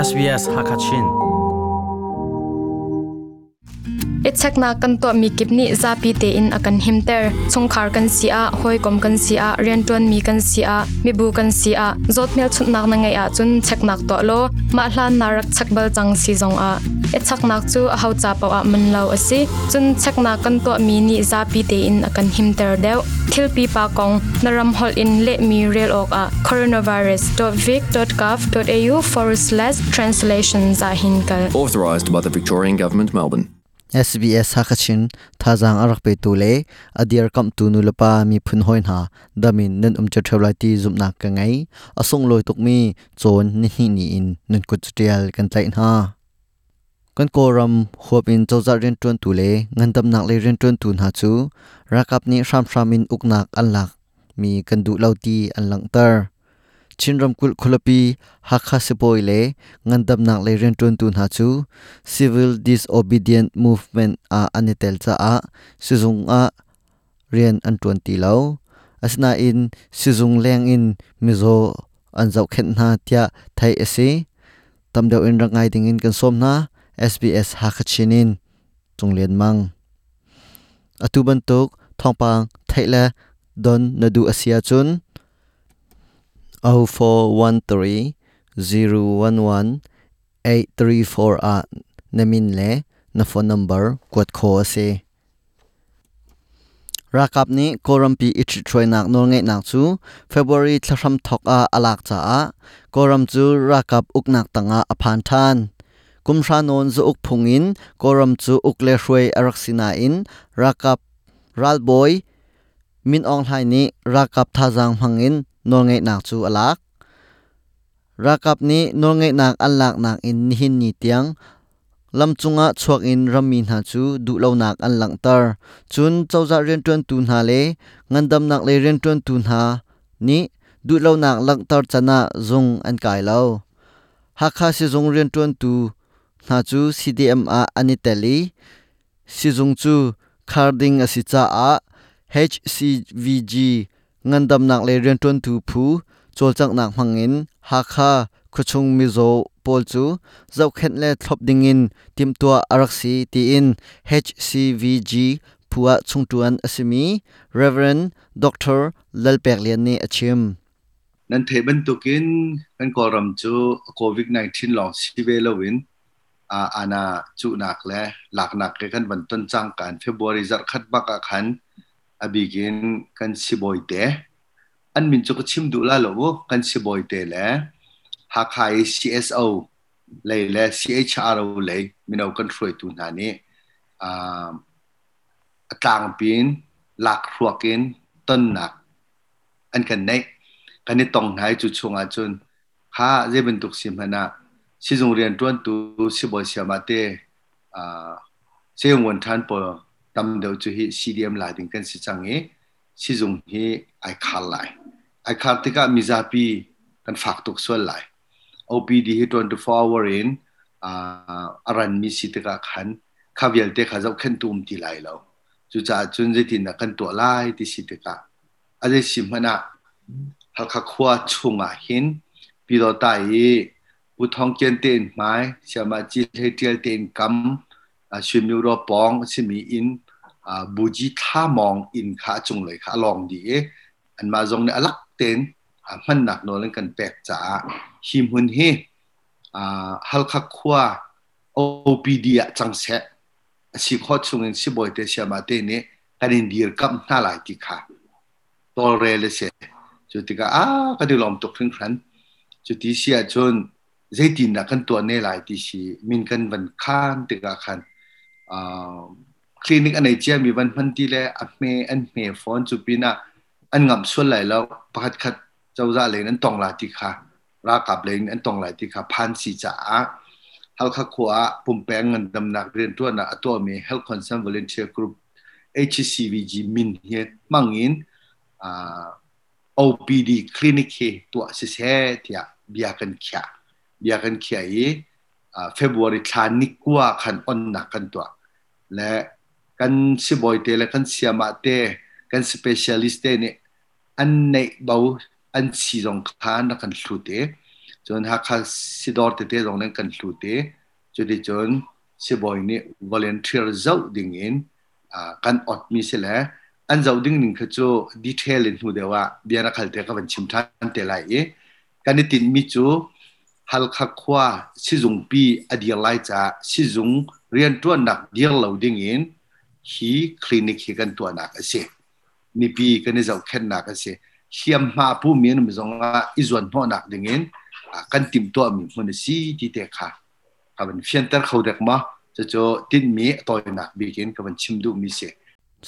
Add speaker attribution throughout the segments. Speaker 1: SBS Hakachin Echakna kan to mi kipni zapi te in akan himter chungkhar kan sia hoi kom kan sia riantuan mi kan sia mi bu kan sia zotmel chutnak na ngai a chun cheknak to lo ma hlan narak chakbal chang si zong a e chaknak chu a ho cha pawh ah man lo asi chun chakna kan to mi ni za pi te in akan him ter deuh thil pi pa kong naram hol in le mi rel ok a coronavirus.vic.gov.au forward slash translations
Speaker 2: a hin kal authorized by the Victorian Government Melbourne
Speaker 3: SBS hakachin thazang arak pe tu le adir kam tu nu lapa mi phun hoin ha damin nen um chathlai ti zumna ka ngai asung loi tuk mi chon ni hi ni in nen kut tial kan tlai ha kan koram khop in choza ren tun tu le ngan tam nak le ren tun tun ha chu rakap ni sham sham in uknak anlak mi kan du lau lauti anlang tar chinram kul khulapi hakha sepoi le ngan tam nak le ren tun tun ha chu civil disobedient movement a anitel cha a sizung a rian an tun ti lo asna in sizung leng in mizo an zau khen na tia thai ase tam deuh in rangai ding in kan som na SBS ฮักชินินจงเลียนมังอตุบันตุกทองปังไทยและดอนนดูอาเซียจุน0413-011-834ะนมินเลนฟอนนัมเบอร์กดโคเซรากับนี้ครมปีอิตรอยนักนงเงนักซูเฟบรุยทรัมทอกอาอลักจ้าครมจูรากับอุกนักตังอาอพันทัน kumsha non zu uk phungin koram chu ukle hruai araksina in rakap boy min ong hlai ni rakap thajang hmangin nol ngei nak chu alak rakap ni nol ngei nak alak nak in hin ni tiang lam chunga chuak in rami na chu du lo nak an lang tar chun chawza ren tun tu na le ngandam nak le ren tun tu na ni du lo nak lang tar chana zung an kai lo hakha si zung ren tun tu na chu cdm a ani teli sijung carding kharding asi cha a hcvg ngandam nak le ren ton tu phu cholchak nak hmangin ha kha khuchung mi zo pol chu zau khen le thlop ding in tim tua araksi ti in hcvg phua chungtuan asimi reverend
Speaker 4: Doctor lalpek lian ni achim nan theban tukin kan koram covid 19 lo sivelowin อาอาณาจุนักและหลักหนักกันวันต้นจังการเฟบรีจัดคัดบักกันอบิกินกันสิบอยเตอันมินจุกชิมดูลาลวกันสิบอยเตและหากซีเอสโอเลยและ CHR เลยมินเอาคันช่วยตุนานนี้อาต่างปีนหลักรวกินต้นหนักอันกันเนกันนี่ต้องหายจุดชงอาจนข้าจะเป็นตุกสิมนะสิจงเรียนต้วนตวสิบวเสียมาเตอ่าเสียงวันทันปอตํมเดียวจุฮิดี m หลายถึงกันสิจังเอสิจงให้ไอคาหลายไอคาที่ก็มีซาปีกันฝากตกส่วนหลาย OPD วิ24 hour in อ่าอรันมีสิทธิ์กัะขันขคาวเยลเตขคาเจ้าขึ้นตูมที่หลายแล้วจุจ่าจุนจะตินะกันตัวไล่ที่สิทธิ์กัะอาจจะสิมนะฮัลคาควาชงอ่ะเหินปีต่อตายุทองเกียนเตนหมายสมาจีเทเตียเตนกัมชิมิรอปองชิมีอินบูจิท่ามองอินขาจงเลยขาลองดีเออันมาจงเนอลักเตนมันหนักโนเล่นกันแปลกจ๋าหิมหุนเฮฮัลคักควาโอปีเดียจังเซสิขอชงเงินสิบอยเตชมาเตเนกันินเดียกับน่าหลายกิค่ะตอเรเลเซจุดที่กาอ่ากะดีลอมตกทั้งครั้นจุดที่เสียจนจดินนะคันตัวในหลายที่ชีมินคันวันข้ามตึกอาคันคลินิกอันไหนเจ้มีวันพันธุ์ที่แล้วอัเมอันเมฟอนจูปีนะอันงับส่วนหลแล้วปัดคัดเจ้าจ่าเลยนั้นตองหลายที่ค่ะรากับเลยนั้นตองหลายที่ค่ะพันสีจ๋าเฮลคัคัวปุ่มแปลงเงินดำหนักเรียนตัวนะตัวเมเฮลคอนซัมเวลเชียร์กรุ๊ป HCVG มินเฮียมั่งอินอ่า OPD คลินิกเฮตัวเสียเทียบียากันแข็งียกันเขียเฟบรุรีทานิกว่าขันอ่อนหนักกันตัวและกันสิบอยเตและกันเสียมาเตกันสเปเชียลิสต์เนี่ยอันในเบาอันสีรองคานักกันสูเตจนหากสิดอร์เตเตรองนั้นกันสูเตจนจนสิบอยเนี่ยวอลเลนเทียร์เจ้าดิ่งเองกันอดมีเสลยอันเจ้าดิ่งหนึ่งคือจดีเทลเนหูเดียวว่าเบียร์นักขัลเตกับบันชิมทันเตไลเอกันนี่ติดมีจูฮัลคักควาชิจงปีอดียไลจ่าชิจงเรียนตัวหนักเดียวเราดิ่งเินฮีคลินิกฮีกันตัวหนักเสียนี่ปีกันในเจ้าแค่หนักเสียเียมมาผู้มีนุมิจงอาอิจวนพ่อหนักดิ่งเินกันติมตัวมีมันสีที่เด็กค่ะกับมันเฟียนเตอร์เขาเด็กมาจะเจอติดมีตัวหนักบีกินกับมันชิม
Speaker 3: ดูมีเสีย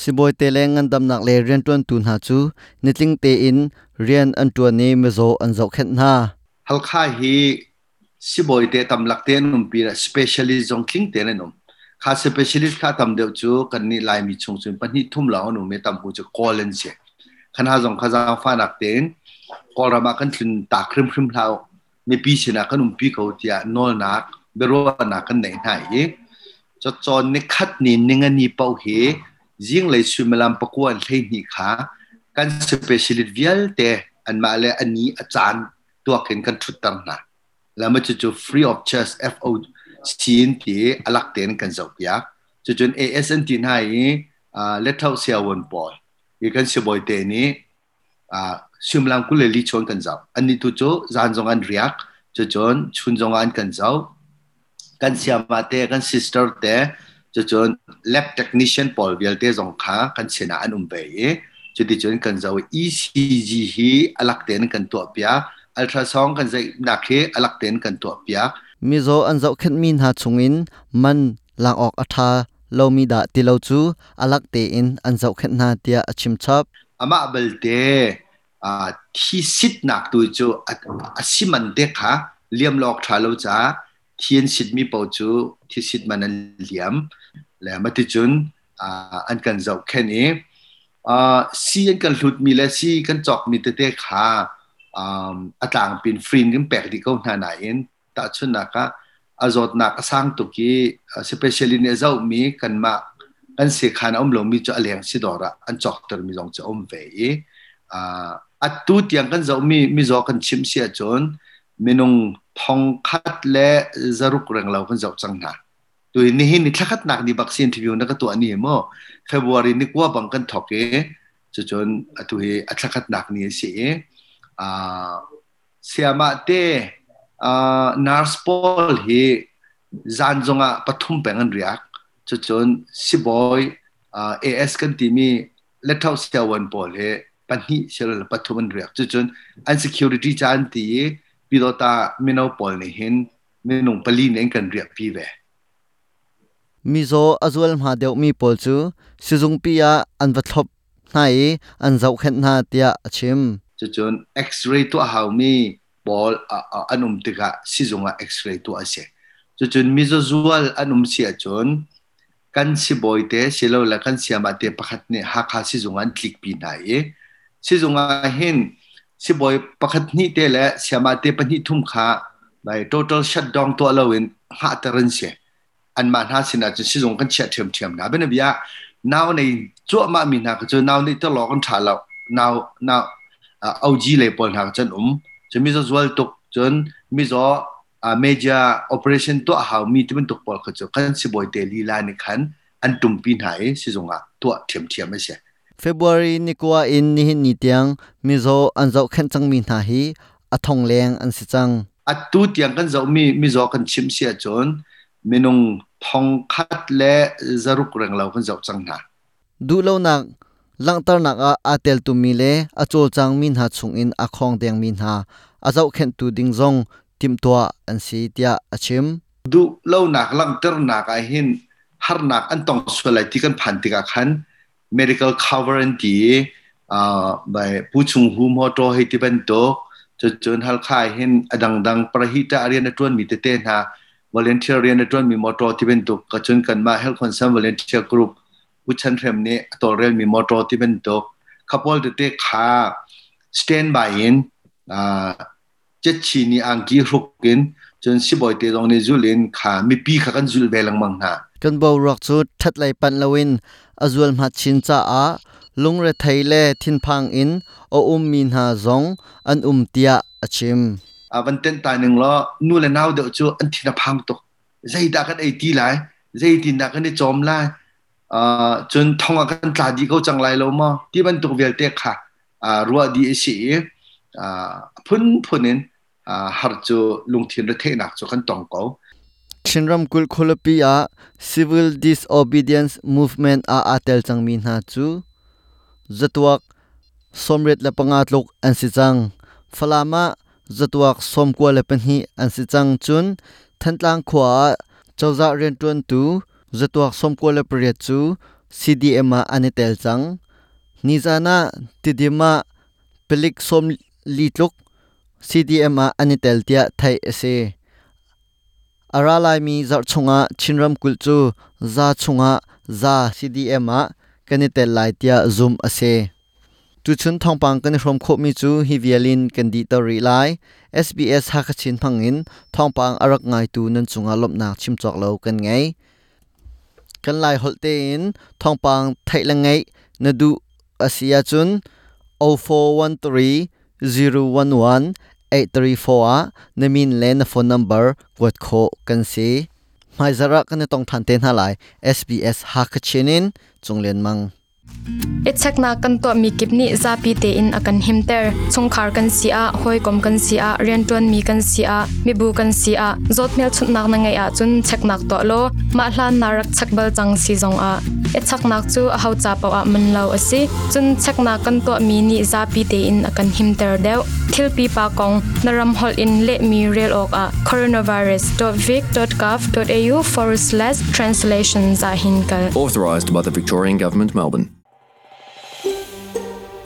Speaker 3: สิบวันเตลังงันดำหนักเลยเรียนตัวตุน
Speaker 4: หาจูนิติงเตอินเรียนอันตัวนี้มิจโซอันเจ้าแค่หน้าฮัลค่าฮีสิบอยเตะตำลักเตนุ่มปีละ specialist จงคิงเตะเลยนุ่มข้า specialist ข้าตำเดียวจูกันนี่ลายมีชงสุนปันนี่ทุ่มเหล่าหนุ่มเมตำหูจะกอลเลนเสียขณะจงข้าจะฟ้านักเตนกอลรามากันถึงตาครึมครึมเท้าไม่ปีชนะกันนุ่มปีเขาเตียนอนักเบรัวนักกันไหนไหนจะจอนในคัดนี่นิงันี่เป่าเหยิ่งเลยสุมลำประกวนเลยนี่ขากสเ specialist เวียลเตะอันมาเลยอันนี้อาจารย์ตัวเข็นกันชุดตังหนัก la ma chu chu free of charge fo chin ti alak ten kan zok ya chu chun asn tin hai a let out sia won boy ye kan se boy te ni a sim lam ku le li chon kan zau an ni tu chu zan zong an riak chu chun chun zong an kan zau kan sia ma te kan sister te chu chun lab technician pol vial te zong kha kan sena an um be ye chu ti chun kan zau ecg hi alak ten kan to pya ัลทราซองกันใจนักเฮอลักเตนกันตัวเปียมิโซอันเจ้าขึ้นมีหาชงอ
Speaker 3: ินมันลางออกอัฐาเรามีดาติเรวจูอลักเตอินอันเจ้าขึ้นหาเตียอชิมชับอามาเบลเตอาที่สิทธนัก
Speaker 4: ตัวจูอชิมันเด็กฮะเลียมลอกทาเราจ้าที่ยนสิทธมีปาจูที่สิทธมันเลียมและมาติจุนอันกันเจ้าแค่นี้อ่าซีกันหลุดมีและซีกันจอกมีเตเตขา um atlang pin frin gim pek di ko na na in ta chuna ka azot na ka sang tu ki especially ne zau mi kan ma kan se khan om lo mi cho aleng si dora an chok ter mi jong cho om ve e a atu tiang kan zau mi mi zo kan chim sia chon minung thong khat le zaruk reng lo kan zau chang na tu ni hin ni thakat nak ni bak sin interview na ka tu ani mo february ni kwa bang kan thoke cho chon atu he athakat nak ni se a à, siama te a à, nurse paul hi zanjonga pathum pengan riak chu chun si boy à, as kan ti mi let out sia wan paul he panhi sel pathuman riak chu chun insecurity chan ti pi do ta mino paul ni hin minung pali nen kan riak pi ve mizo azual ma deu
Speaker 3: mi pol chu sizung pia an vathop nai an
Speaker 4: zau khen
Speaker 3: na tia achim จะจนเอ็กซเรย์ตัวหาม
Speaker 4: ีบอลอันอุมติกะซิจงะเอ็กซเรย์ตัวเสียจะจนมิจจวลอันอุมเสียจนกันสิบอยเตสิเราละกันเสียมาเตประคัดเนี่ยหักหาซิจงะคลิกปีไหยซิจงะเห็นสิบอยประคัดนี่เตและเสียมาเตปนิทุ่มขาไป total shutdown ตัวเราเองหาตรันเสียอันมาหาสินะจะซิจงกันเชียเทียมเทียมนะเป็นอะไรนาวในจ่วมามีนาก็จะนาวในตลอดกันถ่าเรานาวนาว OG lepol hak chan um chu mi zo zwal tok chon mi zo a à, media operation to how mi timen tok pol khachu kan si boy te li la ni khan an tum pin hai si zonga to thiam thiam se
Speaker 3: February ni kwa in ni hin ni tiang mi zo an zo khan chang mi na hi a thong leng an si chang a à, tu tiang kan zo mi mi zo kan chim sia chon minung thong khat le zaruk rang lo kan zo chang na du lo nak ลังตรนักอาเตลตุมิเลอาโจจังมินหาสุงอินอาคองเดียงมินหาอาเจ้าเข็นตูดิงซงทิมตัวอันสีเดียอาชิมดูเล่านักลังตรนักไอหินฮาร์นัก
Speaker 4: อันต้องสวยที่กันผ่านติกาขัน medical coverage อ่าไปผู้ชุมหูมอโตเฮติเป็นโตจะจนฮัลค่ายเห็นอดังดังประหิตาเรียนในตัวมีเตเต้นฮะวอลเลนเทียเรียนในตัวมีมอโตที่เป็นตัวกระุนกันมาให้คนสัมวอลเลนเทียกรุ๊ปวุชันเทมนี้ตัวเรื่องมีมอตโตที่เป็นตัวขับวอลตัวเตขาสเตนบายินอ่าเจ็ดชีนีอังกีรุกินจนสิบอยเตรงนี้จุลินขามีปีขากันจุลเวลัง
Speaker 3: มังหากันบอรักจุดทัดไหลปันลวินอจวลมาชินจ้าลุงเรไทยเล่ทินพังอินโออุมมีนาซง
Speaker 4: อันอุมเตียอชิมอาวันเต้นตายหนึ่งล้อนู่นและนาวเดือดวจูอันทินพังตกใจตากันไอตีหลใจตินดากันได้จอมลาจนทองกันตาดีเขจังไรแล้วมั้ที่มันตัวเวลเตค่ะรัวดีสิพุ่นพุ่นนั้นหาจูลงทินร
Speaker 3: เทนักจุกันตองเขาชินรัมกุลคลปีอา civil disobedience movement อาอาเตลจังมีนาจูจตวกสมเร็จและปงาตลกอันสิจังฟลามะจตวกสมกัวและเป็นฮีอันสิจังจุนทันตลางขวาเจ้าจะเรียนตวนตู zetuak somko le priat chu cdm a anetel chang nizana tidima pelik som li tluk cdm a anitel tia thai ase aralai mi zar chunga chinram kul chu za chunga za cdm a kanitel lai tia zoom ase tu chun thong pang kan rom kho mi chu hi vialin kan di to ri sbs ha kha chin phangin thong pang arak ngai tu nan chunga lop na chim chok lo kan ngai kan lai holte in thongpang thailangai nadu asia chun 0413 011 834 a namin le na phone number wat kho kan si mai zara kan tong than te na lai sbs hakachinin chunglen mang
Speaker 1: ichakna kan to mi kipni zapi te in akan himter chungkhar kan sia hoi kom kan sia riantuan mi kan sia mi bu kan sia zotmel chutnak na ngai a chun cheknak to lo ma hlan narak chakbal chang si zong a ichaknak chu a hau cha paw a man lo asi chun chekna kan to mi ni zapi te in akan himter deu thilpi pa kong naram hol in le mi rel ok a coronavirus.vic.gov.au forward slash translations a hinkal
Speaker 2: authorized by the Victorian Government Melbourne